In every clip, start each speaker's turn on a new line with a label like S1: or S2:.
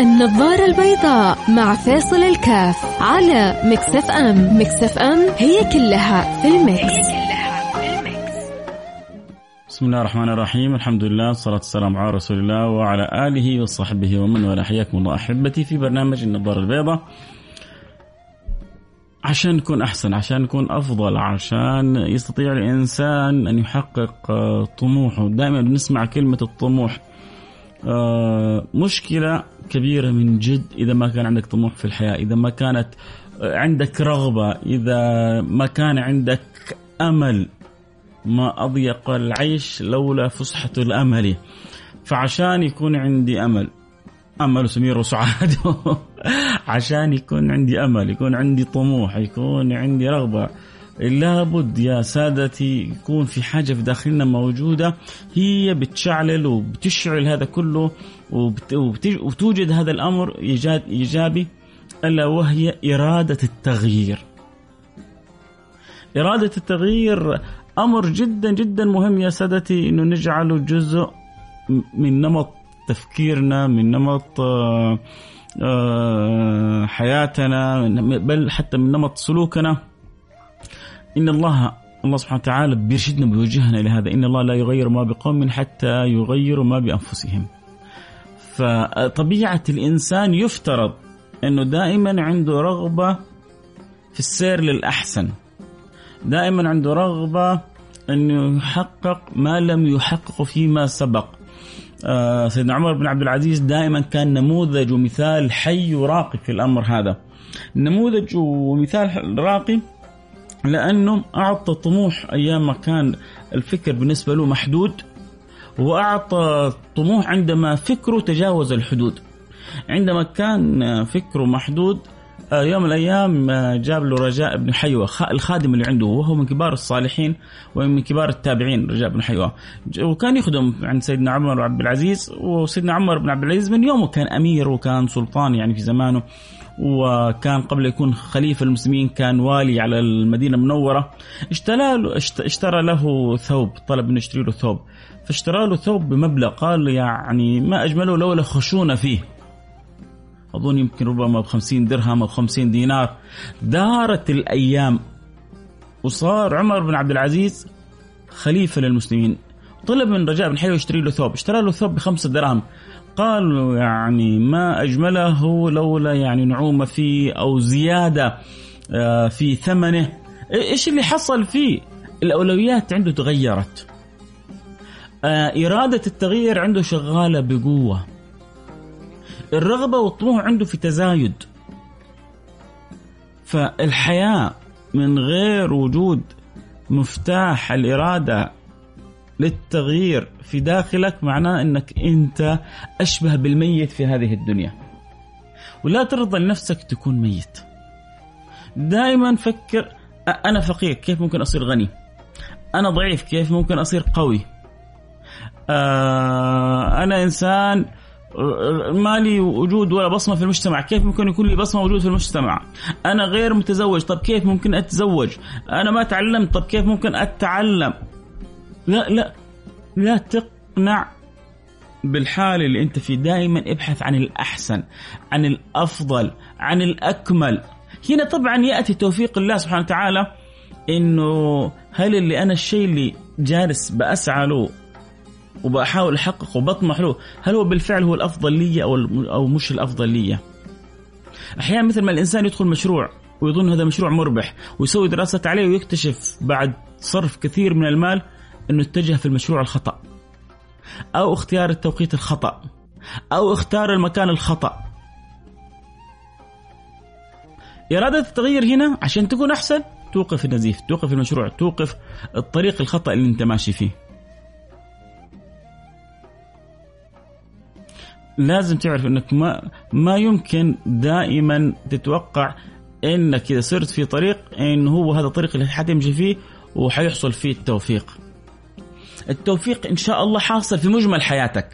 S1: النظارة البيضاء مع فيصل الكاف على Mix FM. Mix FM هي كلها في ال mix,
S2: بسم الله الرحمن الرحيم. الحمد لله والصلاة والسلام على رسول الله وعلى آله وصحبه ومن والاه. حياكم الله أحبتي في برنامج النظارة البيضاء. عشان نكون أحسن عشان نكون أفضل عشان يستطيع الإنسان أن يحقق طموحه. دائما بنسمع كلمة الطموح. مشكلة كبيرة من جد إذا ما كان عندك طموح في الحياة إذا ما كانت عندك رغبة إذا ما كان عندك أمل ما أضيق العيش لولا فسحة الأمل. فعشان يكون عندي أمل أمل سمير وسعاد. عشان يكون عندي أمل يكون عندي طموح يكون عندي رغبة. لابد يا سادتي يكون في حاجة في داخلنا موجودة هي بتشعلل وبتشعل هذا كله وبتوجد هذا الأمر إيجابي ألا وهي إرادة التغيير. إرادة التغيير أمر جدا جدا مهم يا سادتي أنه نجعله جزء من نمط تفكيرنا من نمط آه، آه، حياتنا بل حتى من نمط سلوكنا. إن الله الله سبحانه وتعالى بيرشدنا بيوجهنا إلى هذا. إن الله لا يغير ما بقوم حتى يغيروا ما بأنفسهم. فطبيعة الإنسان يفترض أنه دائما عنده رغبة في السير للأحسن. دائما عنده رغبة أنه يحقق ما لم يحققه فيما سبق. آه سيدنا عمر بن عبد العزيز دائما كان نموذج ومثال حي وراقي في الأمر هذا. نموذج ومثال راقي لأنه أعطى طموح أيام ما كان الفكر بالنسبة له محدود وأعطى طموح عندما فكره تجاوز الحدود. عندما كان فكره محدود آه، يوم من الأيام آه، جاب له رجاء بن حيوة الخادم اللي عنده وهو من كبار الصالحين ومن كبار التابعين رجاء بن حيوة. وكان يخدم عند سيدنا عمر بن عبد العزيز وسيدنا عمر بن عبد العزيز من يومه كان أمير وكان سلطان يعني في زمانه. وكان قبل يكون خليفة المسلمين كان والي على المدينة المنورة. اشترى له, اشترى له ثوب طلب انه يشتري له ثوب. فاشترى له ثوب بمبلغ قال يعني ما أجمله لولا خشونة فيه. أظن يمكن ربما ب 50 درهم أو 50 دينار. دارت الأيام. وصار عمر بن عبد العزيز خليفة للمسلمين. طلب من رجاء بن حيوة يشتري له ثوب. اشترى له ثوب بخمسة دراهم قالوا يعني ما أجمله لولا يعني نعومة فيه أو زيادة آه، في ثمنه. إيش اللي حصل فيه الأولويات عنده تغيرت. آه، إرادة التغيير عنده شغالة بقوة. الرغبة والطموح عنده في تزايد. فالحياة من غير وجود مفتاح الإرادة للتغيير في داخلك معناه إنك أنت أشبه بالميت في هذه الدنيا. ولا ترضى لنفسك تكون ميت. دائما فكر أنا فقير كيف ممكن أصير غني؟ أنا ضعيف كيف ممكن أصير قوي؟ آه أنا إنسان ما لي وجود ولا بصمة في المجتمع، كيف ممكن يكون لي بصمة وجود في المجتمع؟ أنا غير متزوج، طب كيف ممكن أتزوج؟ أنا ما تعلمت، طب كيف ممكن أتعلم؟ لا لا لا تقنع بالحال اللي أنت فيه. دائما ابحث عن الأحسن عن الأفضل عن الأكمل. هنا طبعا يأتي توفيق الله سبحانه وتعالى إنه هل اللي أنا الشيء اللي جالس بأسعى له وبحاول أحققه وبطمح له هل هو بالفعل هو الأفضل لي أو أو مش الأفضل لي؟ أحيانا مثل ما الإنسان يدخل مشروع ويظن هذا مشروع مربح ويسوي دراسات عليه ويكتشف بعد صرف كثير من المال إنه اتجه في المشروع الخطأ أو اختيار التوقيت الخطأ أو اختار المكان الخطأ إرادة التغيير هنا عشان تكون أحسن توقف النزيف توقف المشروع توقف الطريق الخطأ اللي أنت ماشي فيه لازم تعرف إنك ما ما يمكن دائما تتوقع إنك إذا صرت في طريق انه هو هذا الطريق اللي حتمشي فيه وحيحصل فيه التوفيق. التوفيق إن شاء الله حاصل في مجمل حياتك.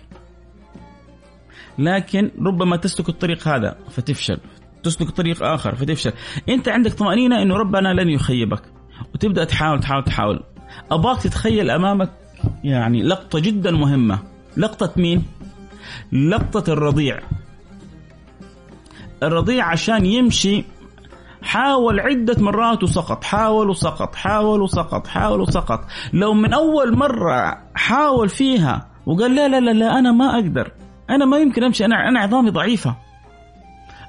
S2: لكن ربما تسلك الطريق هذا فتفشل. تسلك طريق آخر فتفشل. أنت عندك طمأنينة إنه ربنا لن يخيبك. وتبدأ تحاول تحاول تحاول. ابغاك تتخيل أمامك يعني لقطة جدا مهمة. لقطة مين؟ لقطة الرضيع. الرضيع عشان يمشي حاول عدة مرات وسقط حاول وسقط حاول وسقط حاول وسقط. لو من أول مرة حاول فيها وقال لا لا لا, لا أنا ما أقدر أنا ما يمكن أمشي أنا أنا عظامي ضعيفة.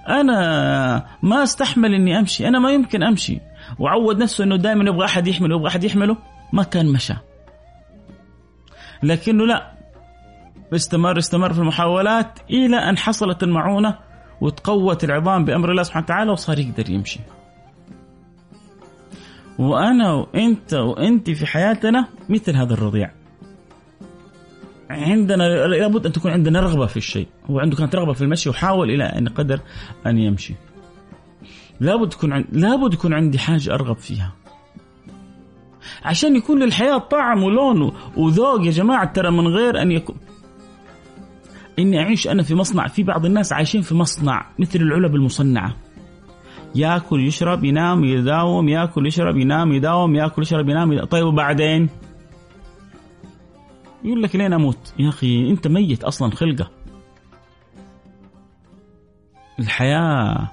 S2: أنا ما أستحمل إني أمشي أنا ما يمكن أمشي. وعود نفسه إنه دائما يبغى أحد يحمله يبغى أحد يحمله. ما كان مشى. لكنه لا. استمر استمر في المحاولات إلى أن حصلت المعونة. وتقوت العظام بأمر الله سبحانه وتعالى وصار يقدر يمشي. وأنا وأنت وأنت في حياتنا مثل هذا الرضيع. عندنا لابد أن تكون عندنا رغبة في الشيء. هو عنده كانت رغبة في المشي وحاول إلى أن قدر أن يمشي. لابد تكون عند... لابد يكون عندي حاجة أرغب فيها. عشان يكون للحياة طعم ولون وذوق يا جماعة ترى من غير أن يكون إني أعيش أنا في مصنع في بعض الناس عايشين في مصنع مثل العلب المصنعة. يأكل يشرب ينام يداوم يأكل يشرب ينام يداوم يأكل يشرب ينام يداوم. طيب وبعدين؟ يقول لك لين أموت. يا أخي أنت ميت أصلا خلقة. الحياة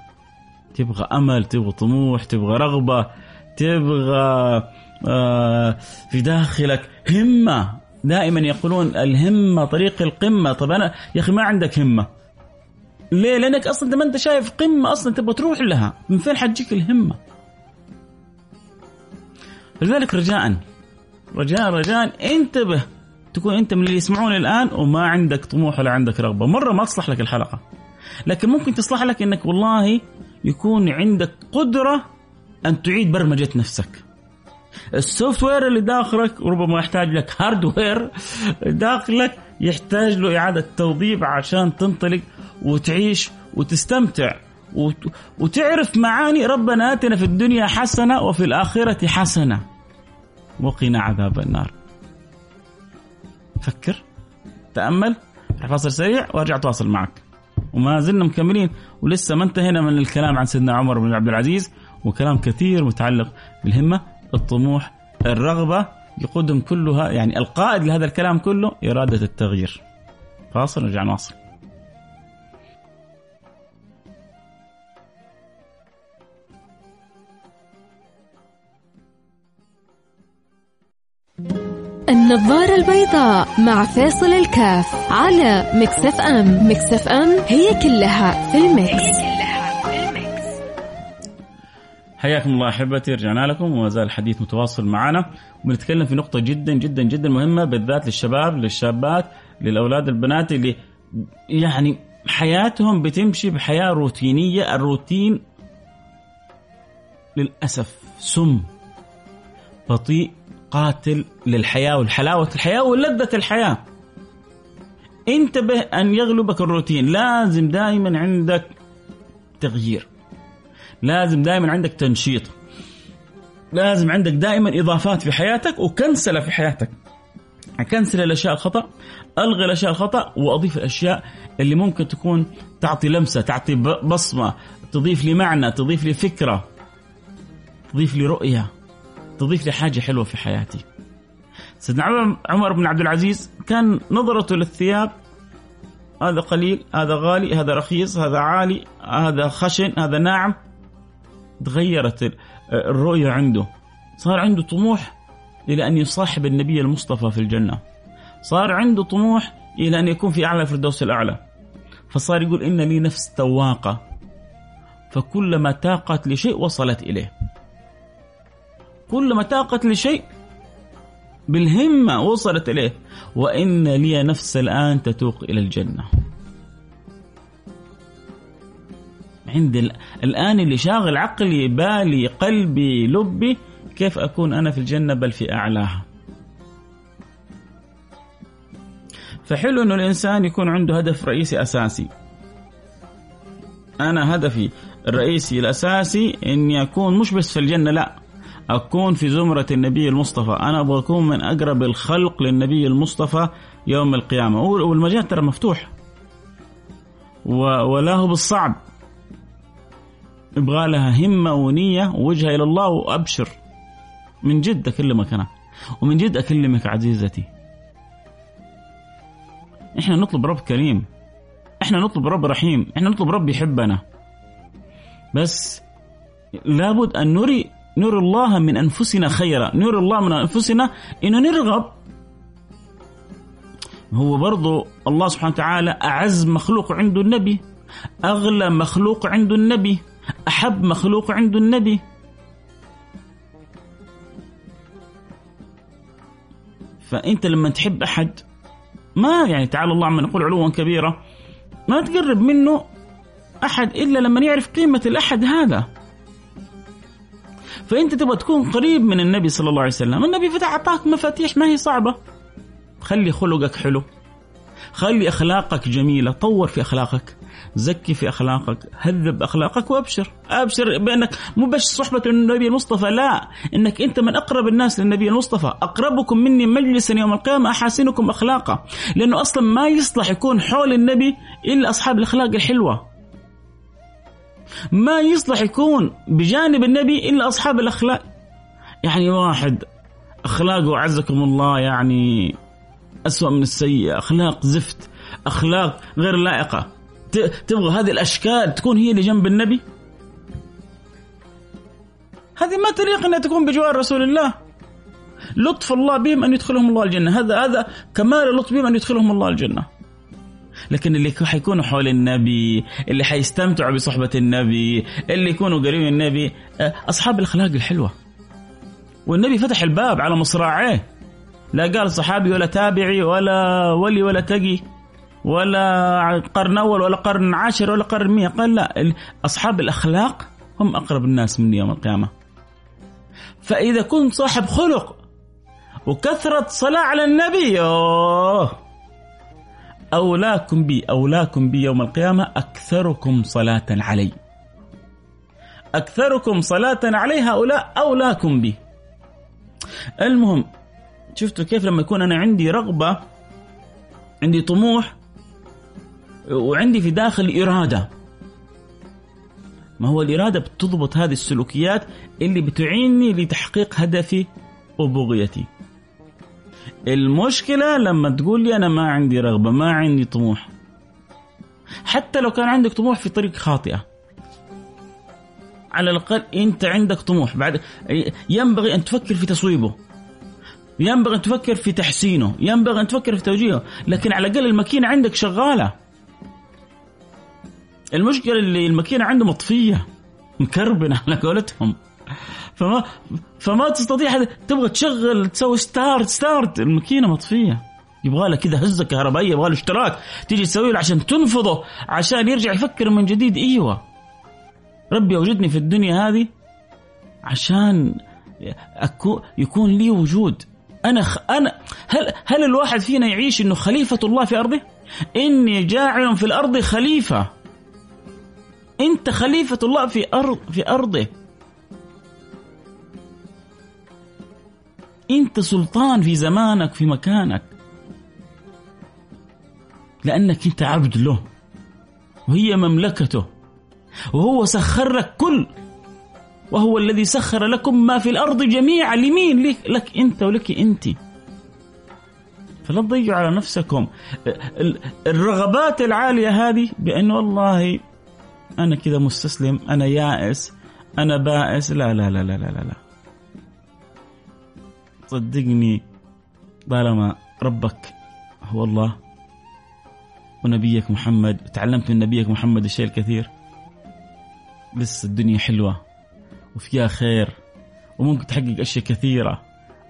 S2: تبغى أمل تبغى طموح تبغى رغبة تبغى آه في داخلك همة. دائما يقولون الهمة طريق القمة طب أنا يا أخي ما عندك همة ليه؟ لأنك أصلا ما أنت شايف قمة أصلا تبغى تروح لها، من فين حتجيك الهمة؟ لذلك رجاء رجاء رجاء انتبه تكون أنت من اللي يسمعون الآن وما عندك طموح ولا عندك رغبة، مرة ما تصلح لك الحلقة. لكن ممكن تصلح لك إنك والله يكون عندك قدرة أن تعيد برمجة نفسك. ال software اللي داخلك ربما يحتاج لك hardware داخلك يحتاج له إعادة توظيف عشان تنطلق وتعيش وتستمتع وتعرف معاني ربنا آتنا في الدنيا حسنة وفي الآخرة حسنة. وقنا عذاب النار. فكر تأمل فاصل سريع وأرجع تواصل معك. وما زلنا مكملين ولسه ما انتهينا من الكلام عن سيدنا عمر بن عبد العزيز وكلام كثير متعلق بالهمة. الطموح الرغبة يقودهم كلها يعني القائد لهذا الكلام كله إرادة التغيير. فاصل نرجع نواصل.
S1: النظارة البيضاء مع فيصل الكاف على Mix FM. Mix FM هي كلها في ال mix.
S2: حياكم الله أحبتي رجعنا لكم وما زال الحديث متواصل معنا. وبنتكلم في نقطة جدا جدا جدا مهمة بالذات للشباب للشابات للأولاد البنات اللي يعني حياتهم بتمشي بحياة روتينية. الروتين للأسف سم بطيء قاتل للحياة والحلاوة الحياة ولذة الحياة. انتبه أن يغلبك الروتين لازم دائما عندك تغيير. لازم دائما عندك تنشيط. لازم عندك دائما إضافات في حياتك وكنسلة في حياتك. كنسل الأشياء الخطأ ألغي الأشياء الخطأ وأضيف الأشياء اللي ممكن تكون تعطي لمسة تعطي بصمة تضيف لي معنى تضيف لي فكرة تضيف لي رؤية تضيف لي حاجة حلوة في حياتي. سيدنا عمر بن عبد العزيز كان نظرته للثياب هذا قليل هذا غالي هذا رخيص هذا عالي هذا خشن هذا ناعم. تغيرت الرؤية عنده. صار عنده طموح إلى أن يصاحب النبي المصطفى في الجنة. صار عنده طموح إلى أن يكون في أعلى الفردوس الأعلى. فصار يقول إن لي نفس تواقة. فكلما تاقت لشيء وصلت إليه. كلما تاقت لشيء بالهمة وصلت إليه. وإن لي نفس الآن تتوق إلى الجنة. عندي الآن اللي شاغل عقلي بالي قلبي لبي كيف أكون أنا في الجنة بل في أعلاها؟ فحلو أنه الإنسان يكون عنده هدف رئيسي أساسي. أنا هدفي الرئيسي الأساسي أني أكون مش بس في الجنة لا أكون في زمرة النبي المصطفى. أنا أبغى أكون من أقرب الخلق للنبي المصطفى يوم القيامة. والمجال ترى مفتوح. ولا بالصعب. يبغى لها همة ونية ووجهة إلى الله وأبشر. من جد أكلمك أنا ومن جد أكلمك عزيزتي. إحنا نطلب رب كريم إحنا نطلب رب رحيم إحنا نطلب رب يحبنا. بس لابد أن نري نرى الله من أنفسنا خيرا نرى الله من أنفسنا إنه نرغب. هو برضو الله سبحانه وتعالى أعز مخلوق عنده النبي أغلى مخلوق عنده النبي. أحب مخلوق عنده النبي. فأنت لما تحب أحد ما يعني تعالى الله عما نقول علوا كبيرا ما تقرب منه أحد إلا لما يعرف قيمة الأحد هذا. فأنت تبغى تكون قريب من النبي صلى الله عليه وسلم. النبي فتح أعطاك مفاتيح ما هي صعبة. خلي خلقك حلو. خلي أخلاقك جميلة. طور في أخلاقك. زكي في أخلاقك هذب أخلاقك وأبشر. أبشر بأنك مو بس صحبة النبي المصطفى. لا إنك أنت من أقرب الناس للنبي المصطفى. أقربكم مني مجلسا يوم القيامة أحاسنكم أخلاقا. لأنه أصلا ما يصلح يكون حول النبي إلا أصحاب الأخلاق الحلوة. ما يصلح يكون بجانب النبي إلا أصحاب الأخلاق. يعني واحد أخلاقه عزكم الله يعني أسوأ من السيئه أخلاق زفت أخلاق غير لائقة. تبغى هذه الأشكال تكون هي اللي جنب النبي؟ هذه ما تليق إنها تكون بجوار رسول الله. لطف الله بهم أن يدخلهم الله الجنة. هذا هذا كمال اللطف بهم أن يدخلهم الله الجنة. لكن اللي حيكونوا حول النبي اللي حيستمتعوا بصحبة النبي اللي يكونوا قريبين النبي آه، أصحاب الأخلاق الحلوة. والنبي فتح الباب على مصراعيه. لا قال صحابي ولا تابعي ولا ولي ولا تقي. ولا قرن أول ولا قرن عاشر ولا قرن مية قال لا أصحاب الأخلاق هم أقرب الناس مني يوم القيامة. فإذا كنت صاحب خلق وكثرة صلاة على النبي أوه أولاكم بي أولاكم بي يوم القيامة أكثركم صلاة علي. أكثركم صلاة علي هؤلاء أولاكم بي. المهم شفتوا كيف لما يكون أنا عندي رغبة عندي طموح وعندي في داخل إرادة. ما هو الإرادة بتضبط هذه السلوكيات اللي بتعيني لتحقيق هدفي وبغيتي المشكلة لما تقول لي أنا ما عندي رغبة ما عندي طموح. حتى لو كان عندك طموح في طريق خاطئة. على الأقل أنت عندك طموح. بعد ينبغي أن تفكر في تصويبه. ينبغي أن تفكر في تحسينه. ينبغي أن تفكر في توجيهه. لكن على الأقل الماكينة عندك شغالة. المشكلة اللي الماكينة عنده مطفية مكربنة على قولتهم. فما فما تستطيع تبغى تشغل تسوي start start. الماكينة مطفية. يبغى له كذا هزة كهربائية يبغى له اشتراك. تيجي تسوي له عشان تنفضه عشان يرجع يفكر من جديد. إيوه. ربي أوجدني في الدنيا هذه عشان أكو يكون لي وجود. أنا خ... أنا هل هل الواحد فينا يعيش إنه خليفة الله في أرضه؟ إني جاعل في الأرض خليفة. أنت خليفة الله في ارض في أرضه. أنت سلطان في زمانك في مكانك. لأنك أنت عبد له. وهي مملكته. وهو سخر لك كل. وهو الذي سخر لكم ما في الأرض جميعا. لمين؟ لك, لك أنت ولك أنت. فلا تضيعوا على نفسكم. الرغبات العالية هذه بانه والله أنا كذا مستسلم أنا يائس أنا بائس لا لا لا لا لا لا, لا. صدقني طالما ربك هو الله ونبيك محمد تعلمت من نبيك محمد الشيء الكثير لسه الدنيا حلوة وفيها خير وممكن تحقق أشياء كثيرة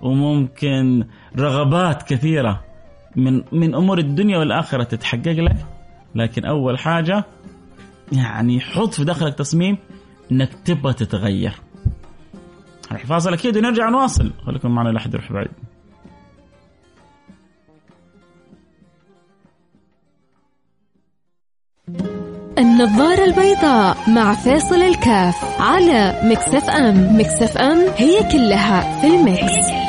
S2: وممكن رغبات كثيرة من من أمور الدنيا والآخرة تتحقق لك لكن أول حاجة يعني حط في داخلك تصميم إنك تبغى تتغير. الفاصل أكيد ونرجع نواصل. خليكم معنا لا حد يروح بعيد
S1: النظارة البيضاء مع فيصل الكاف على Mix FM. Mix FM هي كلها في ال mix.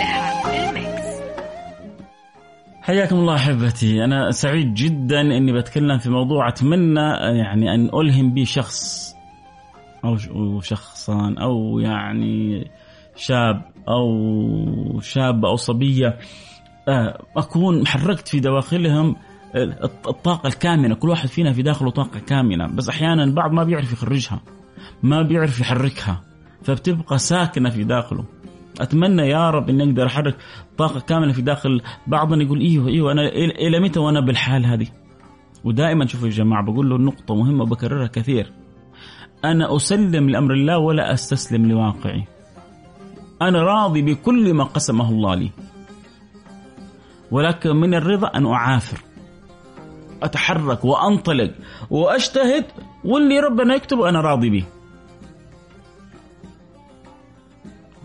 S2: حياكم الله أحبتي. أنا سعيد جدا إني بتكلم في موضوع أتمنى يعني أن ألهم به شخص أو شخصان أو يعني شاب أو شاب أو صبية آه، أكون حركت في دواخلهم الطاقة الكامنة. كل واحد فينا في داخله طاقة كامنة. بس أحيانا بعض ما بيعرف يخرجها ما بيعرف يحركها فبتبقى ساكنة في داخله. أتمنى يا رب إني أقدر أحرك طاقة كاملة في داخل بعضنا. يقول إيوه إيوه أنا إلى متى وأنا بالحال هذه؟ ودائما شوفوا يا جماعة بقول له نقطة مهمة بكررها كثير. أنا أسلم لأمر الله ولا أستسلم لواقعي. أنا راضي بكل ما قسمه الله لي. ولكن من الرضا أن أعافر. أتحرك وأنطلق وأجتهد واللي ربنا يكتبه أنا راضي به.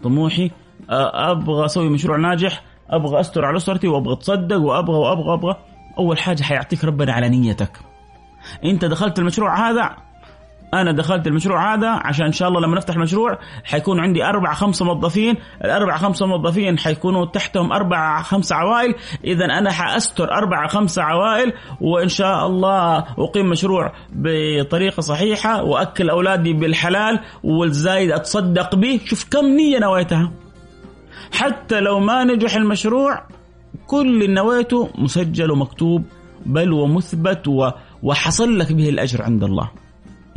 S2: طموحي أبغى أسوي مشروع ناجح أبغى أستر على أسرتي وأبغى أتصدق وأبغى وأبغى وابغى أول حاجة حيعطيك ربنا على نيتك. أنت دخلت المشروع هذا أنا دخلت المشروع هذا عشان إن شاء الله لما نفتح مشروع حيكون عندي أربع خمسه موظفين الأربع خمسه موظفين حيكونوا تحتهم أربع خمسه عوائل. اذا أنا حأستر أربع خمسه عوائل وإن شاء الله أقيم مشروع بطريقة صحيحة وأكل أولادي بالحلال والزايد أتصدق به. شوف كم نية نويتها. حتى لو ما نجح المشروع كل اللي نويته مسجل ومكتوب بل ومثبت وحصل لك به الأجر عند الله.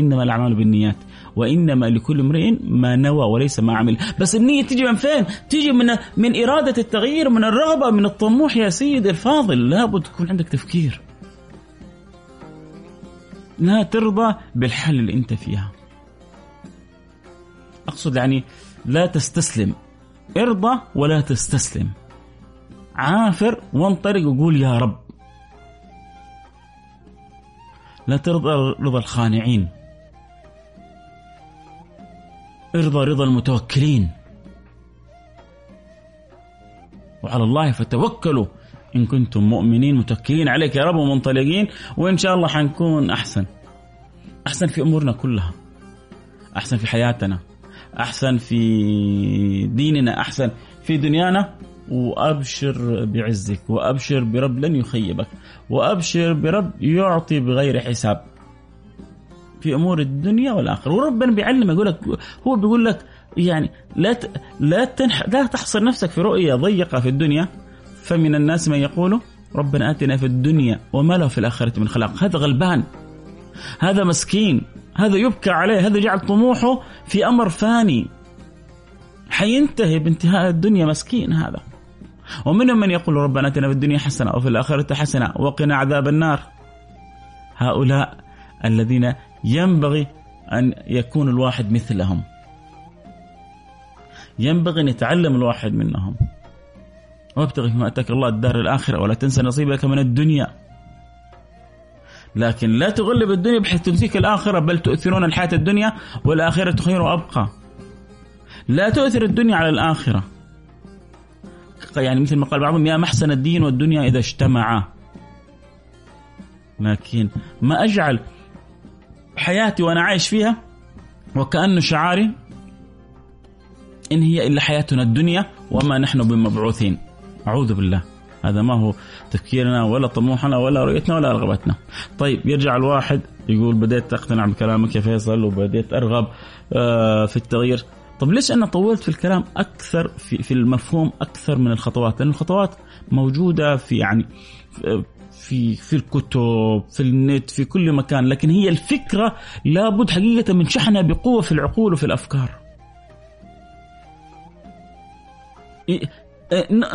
S2: إنما الأعمال بالنيات وإنما لكل امرئ ما نوى وليس ما عمل. بس النية تيجي من فين؟ تيجي من من إرادة التغيير من الرغبة من الطموح يا سيدي الفاضل. لابد تكون عندك تفكير. لا ترضى بالحل اللي أنت فيها. أقصد يعني لا تستسلم. ارضى ولا تستسلم. عافر وانطلق وقول يا رب. لا ترضى رضا الخانعين. ارضى رضا المتوكلين. وعلى الله فتوكلوا. إن كنتم مؤمنين متوكلين عليك يا رب ومنطلقين. وإن شاء الله حنكون أحسن. أحسن في أمورنا كلها. أحسن في حياتنا. أحسن في ديننا أحسن في دنيانا. وأبشر بعزك وأبشر برب لن يخيبك وأبشر برب يعطي بغير حساب. في أمور الدنيا والآخرة. وربنا بيعلم يقول لك هو بيقول لك يعني لا. لا تنح... لا تحصر نفسك في رؤية ضيقة في الدنيا. فمن الناس من يقول ربنا آتنا في الدنيا وما له في الآخرة من خلاق. هذا غلبان هذا مسكين. هذا يبكى عليه هذا جعل طموحه في أمر فاني. حينتهي بانتهاء الدنيا مسكين هذا. ومنهم من يقول ربنا اتنا في الدنيا حسنة وفي الآخرة حسنة وقنا عذاب النار. هؤلاء الذين ينبغي أن يكون الواحد مثلهم. ينبغي أن يتعلم الواحد منهم. وابتغي فيما أتاك الله الدار الآخرة ولا تنسى نصيبك من الدنيا. لكن لا تغلب الدنيا بحيث تنسيك الآخرة بل تؤثرون الحياة الدنيا والآخرة خير وأبقى. لا تؤثر الدنيا على الآخرة. يعني مثل ما قال بعضهم يا محسن الدين والدنيا إذا اجتمعا. لكن ما أجعل حياتي وأنا عايش فيها وكانه شعاري إن هي إلا حياتنا الدنيا وما نحن بمبعوثين. أعوذ بالله. هذا ما هو تفكيرنا ولا طموحنا ولا رؤيتنا ولا رغبتنا. طيب يرجع الواحد يقول بديت أقتنع بكلامك يا فيصل وبديت أرغب آه، في التغيير. طب ليش أنا طولت في الكلام أكثر في في المفهوم أكثر من الخطوات؟ لأن الخطوات موجودة في يعني في في الكتب في النت في كل مكان لكن هي الفكرة لابد حقيقة من شحنها بقوة في العقول وفي الأفكار.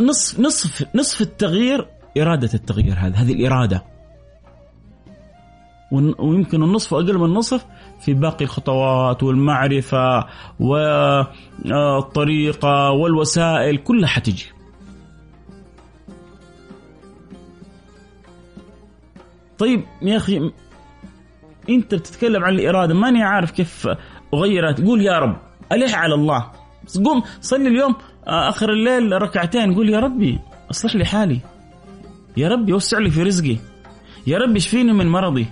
S2: نصف نصف نصف التغيير إرادة التغيير هذا هذه الإرادة. ويمكن النصف أقل من النصف في باقي الخطوات والمعرفة والطريقة والوسائل كلها حتجي. طيب يا أخي أنت بتتكلم عن الإرادة ماني عارف كيف أغيرها. تقول يا رب الح على الله. قوم صلي اليوم آه، آخر الليل ركعتين قول يا ربي أصلح لي حالي. يا ربي وسع لي في رزقي. يا رب اشفيني من مرضي.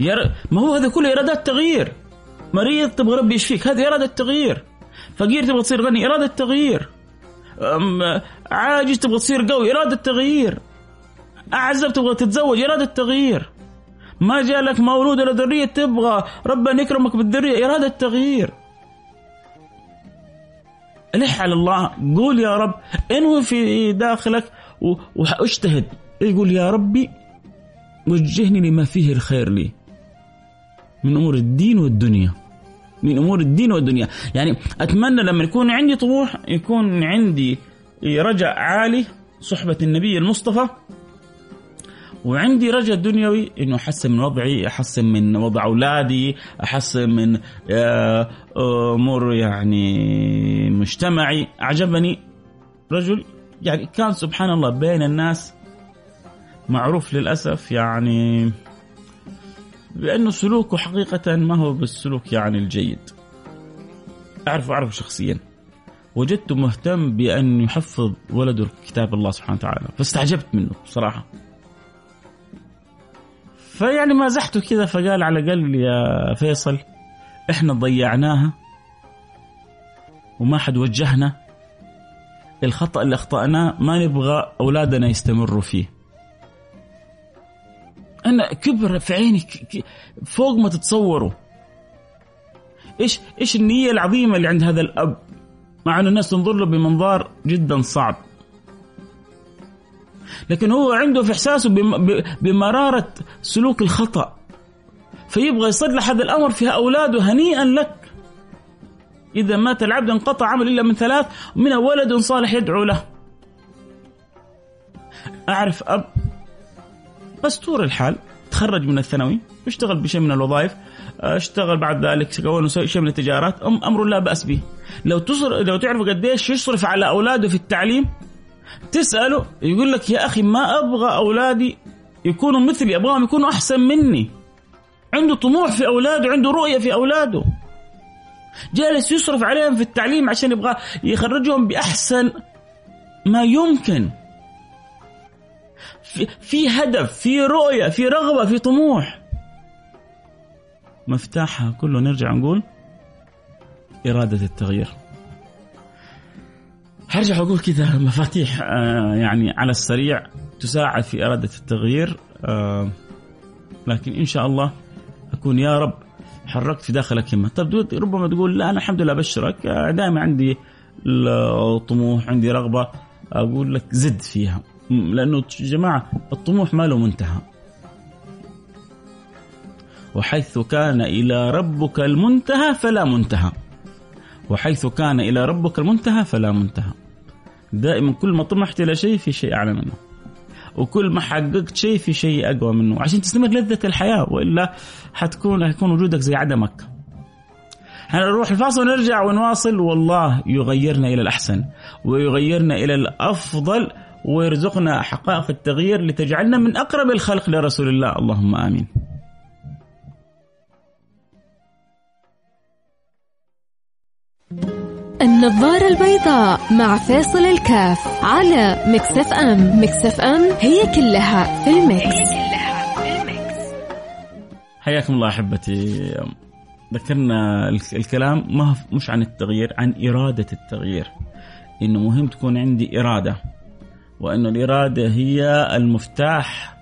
S2: يا رب ما هو هذا كله إرادات تغيير. مريض تبغى ربي يشفيك هذه إرادة تغيير. فقير تبغى تصير غني إرادة تغيير. عاجز تبغى تصير قوي إرادة تغيير. أعزب تبغى تتزوج إرادة تغيير. ما جاء لك مولود ولا ذرية تبغى. ربنا يكرمك بالذرية إرادة تغيير. لح على الله. قول يا رب انوي في داخلك وأجتهد. يقول يا ربي وجهني لما فيه الخير لي. من أمور الدين والدنيا. من أمور الدين والدنيا. يعني أتمنى لما يكون عندي طموح يكون عندي رجاء عالي. صحبة النبي المصطفى وعندي رجاء دنيوي إنه أحسن من وضعي أحسن من وضع أولادي أحسن من آه، أمور يعني مجتمعي. أعجبني رجل يعني كان سبحان الله بين الناس معروف للأسف يعني بأنه سلوكه حقيقة ما هو بالسلوك يعني الجيد. اعرف أعرفه شخصيا. وجدته مهتم بأن يحفظ ولده كتاب الله سبحانه وتعالى فاستعجبت منه بصراحه فيعني مازحته كذا فقال على الاقل يا فيصل إحنا ضيعناها وما حد وجهنا. الخطأ اللي أخطأناه ما نبغى أولادنا يستمروا فيه. أنا كبر في عيني فوق ما تتصوروا. إيش إيش النية العظيمة اللي عند هذا الأب؟ مع ان الناس تنظر له بمنظار جدا صعب. لكن هو عنده في إحساسه بمرارة سلوك الخطأ. فيبغى يصلح هذا الأمر في أولاده هنيئا لك. إذا مات العبد انقطع عمل إلا من ثلاث من ولد صالح يدعو له. أعرف أب مستور الحال تخرج من الثانوي اشتغل بشيء من الوظائف اشتغل بعد ذلك كون شيء من التجارات أمر لا بأس به. لو تصر لو تعرف قديش يصرف على أولاده في التعليم تسأله يقول لك يا أخي ما أبغى أولادي يكونوا مثلي أبغاهم يكونوا أحسن مني. عنده طموح في أولاده عنده رؤية في أولاده. جالس يصرف عليهم في التعليم عشان يبغى يخرجهم بأحسن ما يمكن. في, في هدف في رؤية في رغبة في طموح. مفتاحها كله نرجع نقول إرادة التغيير. هرجع أقول كذا مفاتيح. آه يعني على السريع تساعد في إرادة التغيير. آه لكن إن شاء الله أكون يا رب حركت في داخلك همه طب ربما تقول لا أنا الحمد لله ابشرك آه، دائما عندي الطموح عندي رغبة أقول لك زد فيها. لأنه جماعة الطموح ما له منتهى. وحيث كان إلى ربك المنتهى فلا منتهى. وحيث كان إلى ربك المنتهى فلا منتهى. دائما كل ما طمحت إلى شيء في شيء أعلى منه. وكل ما حققت شيء في شيء أقوى منه. عشان تستمر لذة الحياة وإلا حتكون حيكون وجودك زي عدمك هنروح الفاصل ونرجع ونواصل. والله يغيرنا إلى الأحسن ويغيرنا إلى الأفضل ويرزقنا حقائق التغيير لتجعلنا من أقرب الخلق لرسول الله. اللهم آمين.
S1: النظارة البيضاء مع فاصل الكاف على مكسف أم. مكسف أم هي كلها في المكس, هي كلها في المكس.
S2: حياكم الله أحبتي. ذكرنا الكلام ما مش عن التغيير عن إرادة التغيير. إنه مهم تكون عندي إرادة وأن الإرادة هي المفتاح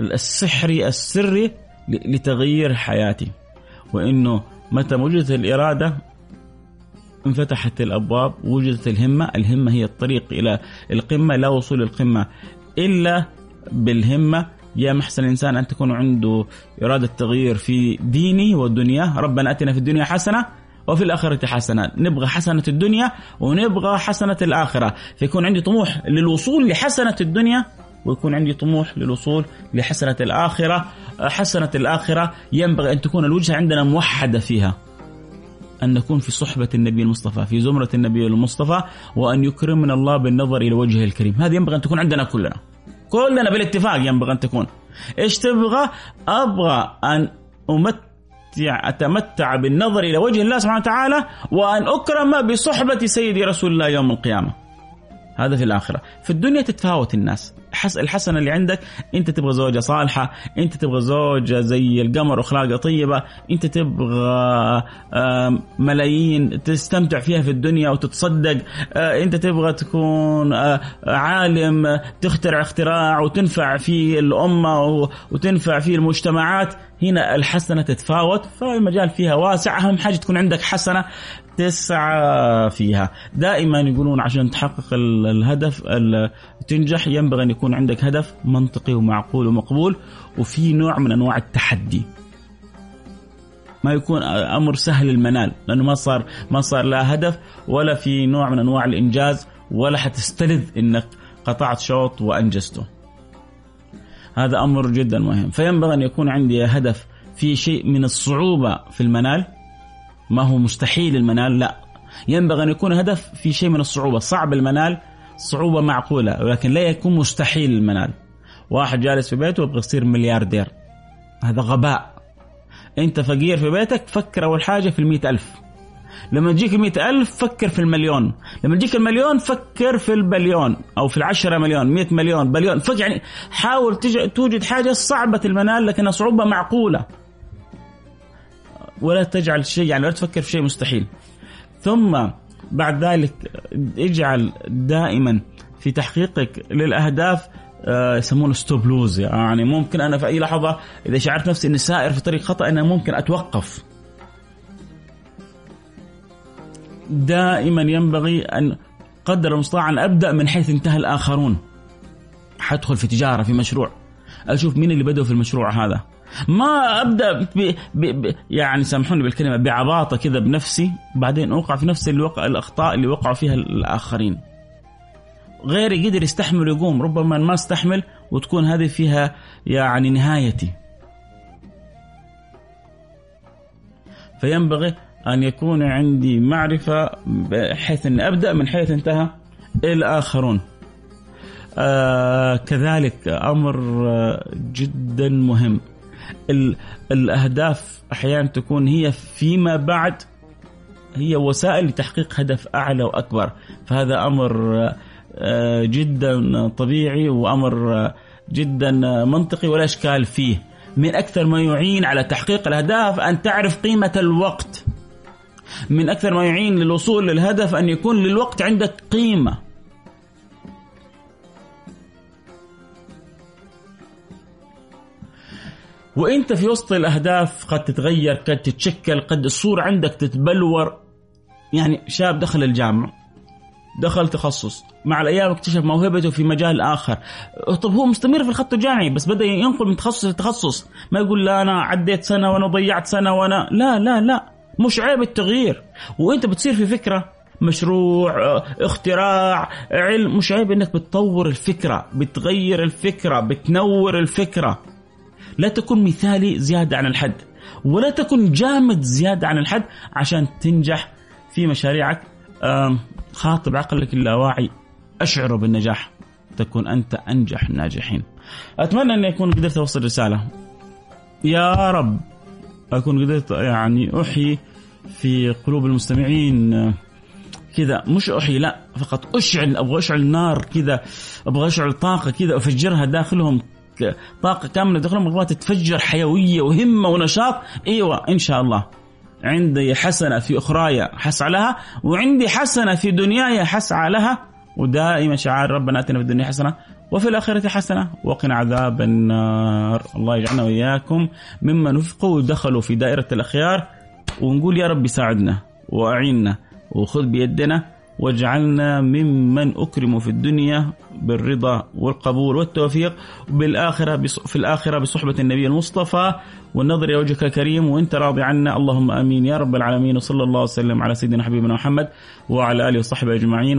S2: السحري السري لتغيير حياتي. وأنه متى وجدت الإرادة انفتحت الأبواب وجدت الهمة، الهمة هي الطريق إلى القمة لا وصول القمة إلا بالهمة. يا محسن الإنسان أن تكون عنده إرادة تغيير في دينه ودنياه، ربنا أتنا في الدنيا حسنة وفي الآخرة حسنة. نبغى حسنة الدنيا ونبغى حسنة الآخرة. فيكون عندي طموح للوصول لحسنة الدنيا ويكون عندي طموح للوصول لحسنة الآخرة. حسنة الآخرة ينبغي أن تكون الوجهة عندنا موحدة فيها. أن نكون في صحبة النبي المصطفى في زمرة النبي المصطفى وأن يكرمنا الله بالنظر إلى وجهه الكريم. هذه ينبغي أن تكون عندنا كلنا. كلنا بالاتفاق ينبغي أن تكون. إيش تبغى؟ أبغى أن أمتع أتمتع بالنظر إلى وجه الله سبحانه وتعالى وأن أكرم بصحبة سيدي رسول الله يوم القيامة. هذا في الآخرة. في الدنيا تتفاوت الناس. الحسنة اللي عندك أنت تبغى زوجة صالحة أنت تبغى زوجة زي القمر أخلاقها طيبة أنت تبغى ملايين تستمتع فيها في الدنيا وتتصدق آه، أنت تبغى تكون آه، عالم تخترع اختراع وتنفع في الأمة وتنفع في المجتمعات. هنا الحسنة تتفاوت فالمجال فيها واسع. أهم حاجة تكون عندك حسنة. تسعى فيها. دائما يقولون عشان تحقق الهدف تنجح ينبغي أن يكون عندك هدف منطقي ومعقول ومقبول وفي نوع من أنواع التحدي. ما يكون أمر سهل المنال لأنه ما صار ما صار لا هدف ولا في نوع من أنواع الإنجاز ولا حتستلذ إنك قطعت شوط وأنجزته. هذا أمر جدا مهم. فينبغي أن يكون عندي هدف في شيء من الصعوبة في المنال ما هو مستحيل المنال لا. ينبغي أن يكون هدف في شيء من الصعوبة. صعب المنال صعوبة معقولة ولكن لا يكون مستحيل المنال. واحد جالس في بيته يبغى يصير ملياردير. هذا غباء. أنت فقير في بيتك فكر أول حاجة في المئة ألف. لما تجيك المئة ألف فكر في المليون. لما تجيك المليون فكر في البليون أو في العشرة مليون مئة مليون بليون. فك يعني حاول توجد حاجة صعبة المنال لكنها صعوبة معقولة. ولا تجعل شيء يعني لا تفكر في شيء مستحيل. ثم بعد ذلك اجعل دائما في تحقيقك للأهداف آه، يسمونه ستوب لوز يعني ممكن أنا في أي لحظة إذا شعرت نفسي إني سائر في طريق خطأ أنا ممكن أتوقف. دائما ينبغي أن قدر المستطاع أن أبدأ من حيث انتهى الآخرون. حدخل في تجارة في مشروع. أشوف مين اللي بدأوا في المشروع هذا. ما أبدأ ب ب ب يعني سامحوني بالكلمة بعباطة كذا بنفسي بعدين أوقع في نفس الوقع الأخطاء اللي وقعوا فيها الآخرين. غيري قدر يستحمل ويقوم ربما ما استحمل وتكون هذه فيها يعني نهايتي. فينبغي أن يكون عندي معرفة بحيث أني أبدأ من حيث انتهى الآخرون. آه كذلك أمر آه جدا مهم. الأهداف أحيانا تكون هي فيما بعد هي وسائل لتحقيق هدف أعلى وأكبر. فهذا أمر آه، جدا طبيعي وأمر آه، جدا منطقي ولا إشكال فيه. من أكثر ما يعين على تحقيق الأهداف أن تعرف قيمة الوقت. من أكثر ما يعين للوصول للهدف أن يكون للوقت عندك قيمة. وانت في وسط الاهداف قد تتغير قد تتشكل قد الصورة عندك تتبلور. يعني شاب دخل الجامعة دخل تخصص مع الأيام اكتشف موهبته في مجال آخر. طب هو مستمر في الخط الجامعي بس بدأ ينقل من تخصص لتخصص ما يقول لا أنا عديت سنة وأنا ضيعت سنة وأنا. لا لا لا. مش عيب التغيير. وأنت بتصير في فكرة مشروع اختراع علم. مش عيب إنك بتطور الفكرة بتغير الفكرة بتنور الفكرة. لا تكن مثالي زيادة عن الحد ولا تكن جامد زيادة عن الحد عشان تنجح في مشاريعك. خاطب عقلك اللاواعي أشعره بالنجاح تكون أنت أنجح الناجحين. أتمنى أني أكون قدرت أوصل رسالة. يا رب أكون قدرت يعني أحيي في قلوب المستمعين كذا. مش أحيي لا فقط أشعل أبغى أشعل نار كذا أبغى أشعل طاقة كذا أفجرها داخلهم. طاقه كاملة داخلهم رغبات تتفجر حيوية وهمة ونشاط. إيوه إن شاء الله. عندي حسنة في اخراي حسعى لها وعندي حسنة في دنياي حسعى لها ودائما شعار ربنا أتنا في الدنيا حسنة وفي الآخرة حسنة. وقنا عذاب النار. الله يجعلنا وإياكم ممن وفقوا ودخلوا في دائرة الأخيار. ونقول يا رب ساعدنا وأعيننا وخذ بيدنا. واجعلنا ممن أكرموا في الدنيا بالرضا والقبول والتوفيق بالآخرة في الآخرة بصحبة النبي المصطفى. والنظر إلى وجهك الكريم وأنت راضي عنا. اللهم آمين يا رب العالمين. وصلى الله وسلم على سيدنا حبيبنا محمد وعلى آله وصحبه أجمعين.